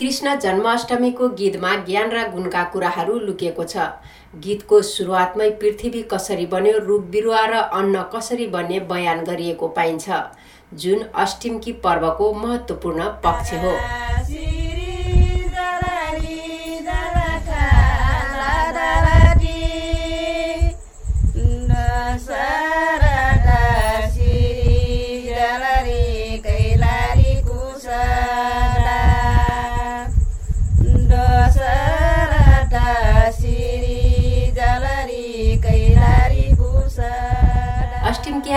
कृष्ण जन्माष्टमीको गीतमा ज्ञान र गुणका कुराहरू लुकिएको छ। गीतको सुरुवातमै पृथ्वी कसरी बन्यो रुख बिरुवा र अन्न कसरी बन्ने बयान गरिएको पाइन्छ। जुन अष्टमी पर्वको महत्त्वपूर्ण पक्ष हो।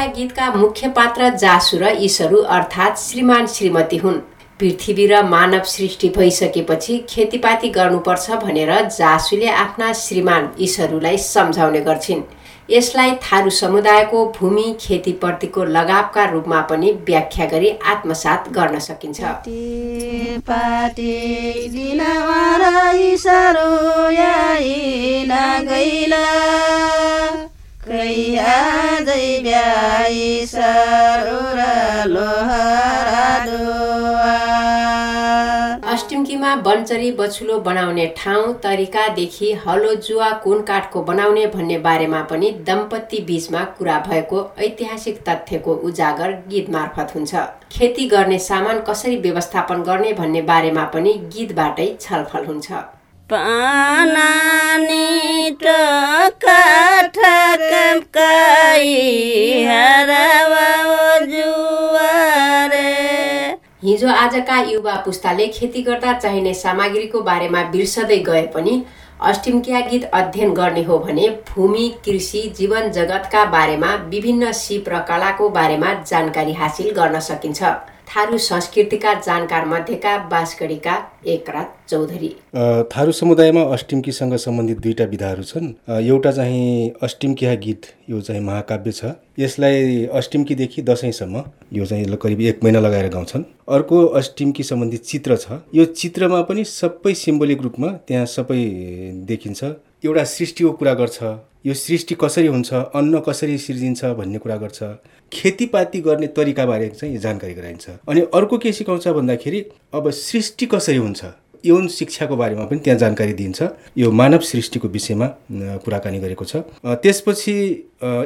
गीतका मुख्य पात्र जासु र ईशहरू अर्थात् श्रीमान श्रीमती हुन्। पृथ्वी र मानव सृष्टि भइसकेपछि खेतीपाती गर्नुपर्छ भनेर जासुले आफ्ना श्रीमान ईशहरूलाई सम्झाउने गर्छिन्। यसलाई थारू समुदायको भूमि खेतीप्रतिको लगावका रूपमा पनि व्याख्या गरी आत्मसात गर्न सकिन्छ। अष्टमकीमा बनचरी बछुलो बनाउने ठाउँ तरिकादेखि हलो जुवा कुन काठको बनाउने भन्ने बारेमा पनि दम्पति बीचमा कुरा भएको ऐतिहासिक तथ्यको उजागर गीत मार्फत हुन्छ। खेती गर्ने सामान कसरी व्यवस्थापन गर्ने भन्ने बारेमा पनि गीतबाटै छलफल हुन्छ। हिजो आजका युवा पुस्ताले खेती गर्दा चाहिने सामग्रीको बारेमा बिर्सदै गए पनि अष्टमकिया गीत अध्ययन गर्ने हो भने भूमि कृषि जीवन जगतका बारेमा विभिन्न सिप र कलाको बारेमा जानकारी हासिल गर्न सकिन्छ। थारू संस्कृतिका जानकार मध्येका बासगढीका एकरात चौधरी। थारू समुदायमा अष्टिम्कीसँग सम्बन्धित दुईवटा विधाहरू छन्। एउटा चाहिँ अष्टिम्किया गीत यो चाहिँ महाकाव्य छ। यसलाई अष्टिम्कीदेखि दसैँसम्म यो चाहिँ करिब एक महिना लगाएर गाउँछन्। अर्को अष्टिम्की सम्बन्धित चित्र छ। यो चित्रमा पनि सबै सिम्बोलिक रूपमा त्यहाँ सबै देखिन्छ। एउटा सृष्टिको कुरा गर्छ। यो सृष्टि कसरी हुन्छ अन्न कसरी सिर्जिन्छ भन्ने कुरा गर्छ। खेतीपाती गर्ने तरिकाबारे चाहिँ जानकारी गराइन्छ। अनि अर्को के सिकाउँछ भन्दाखेरि अब सृष्टि कसरी हुन्छ यौन शिक्षाको बारेमा पनि त्यहाँ जानकारी दिन्छ यो मानव सृष्टिको विषयमा कुराकानी गरेको छ। त्यसपछि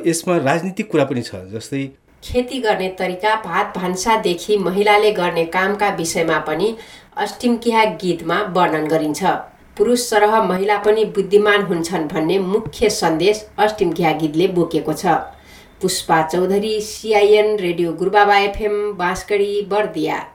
यसमा राजनीतिक कुरा पनि छ जस्तै खेती गर्ने तरिका भात भान्सादेखि महिलाले गर्ने कामका विषयमा पनि अष्टिमकिहा गीतमा वर्णन गरिन्छ। पुरुष सरह महिला पनि बुद्धिमान हुन्छन् भन्ने मुख्य सन्देश अष्टिमकिहा गीतले बोकेको छ। Pushpa Chaudhary CIN radio Gurubaba FM Banskadi Bardiya.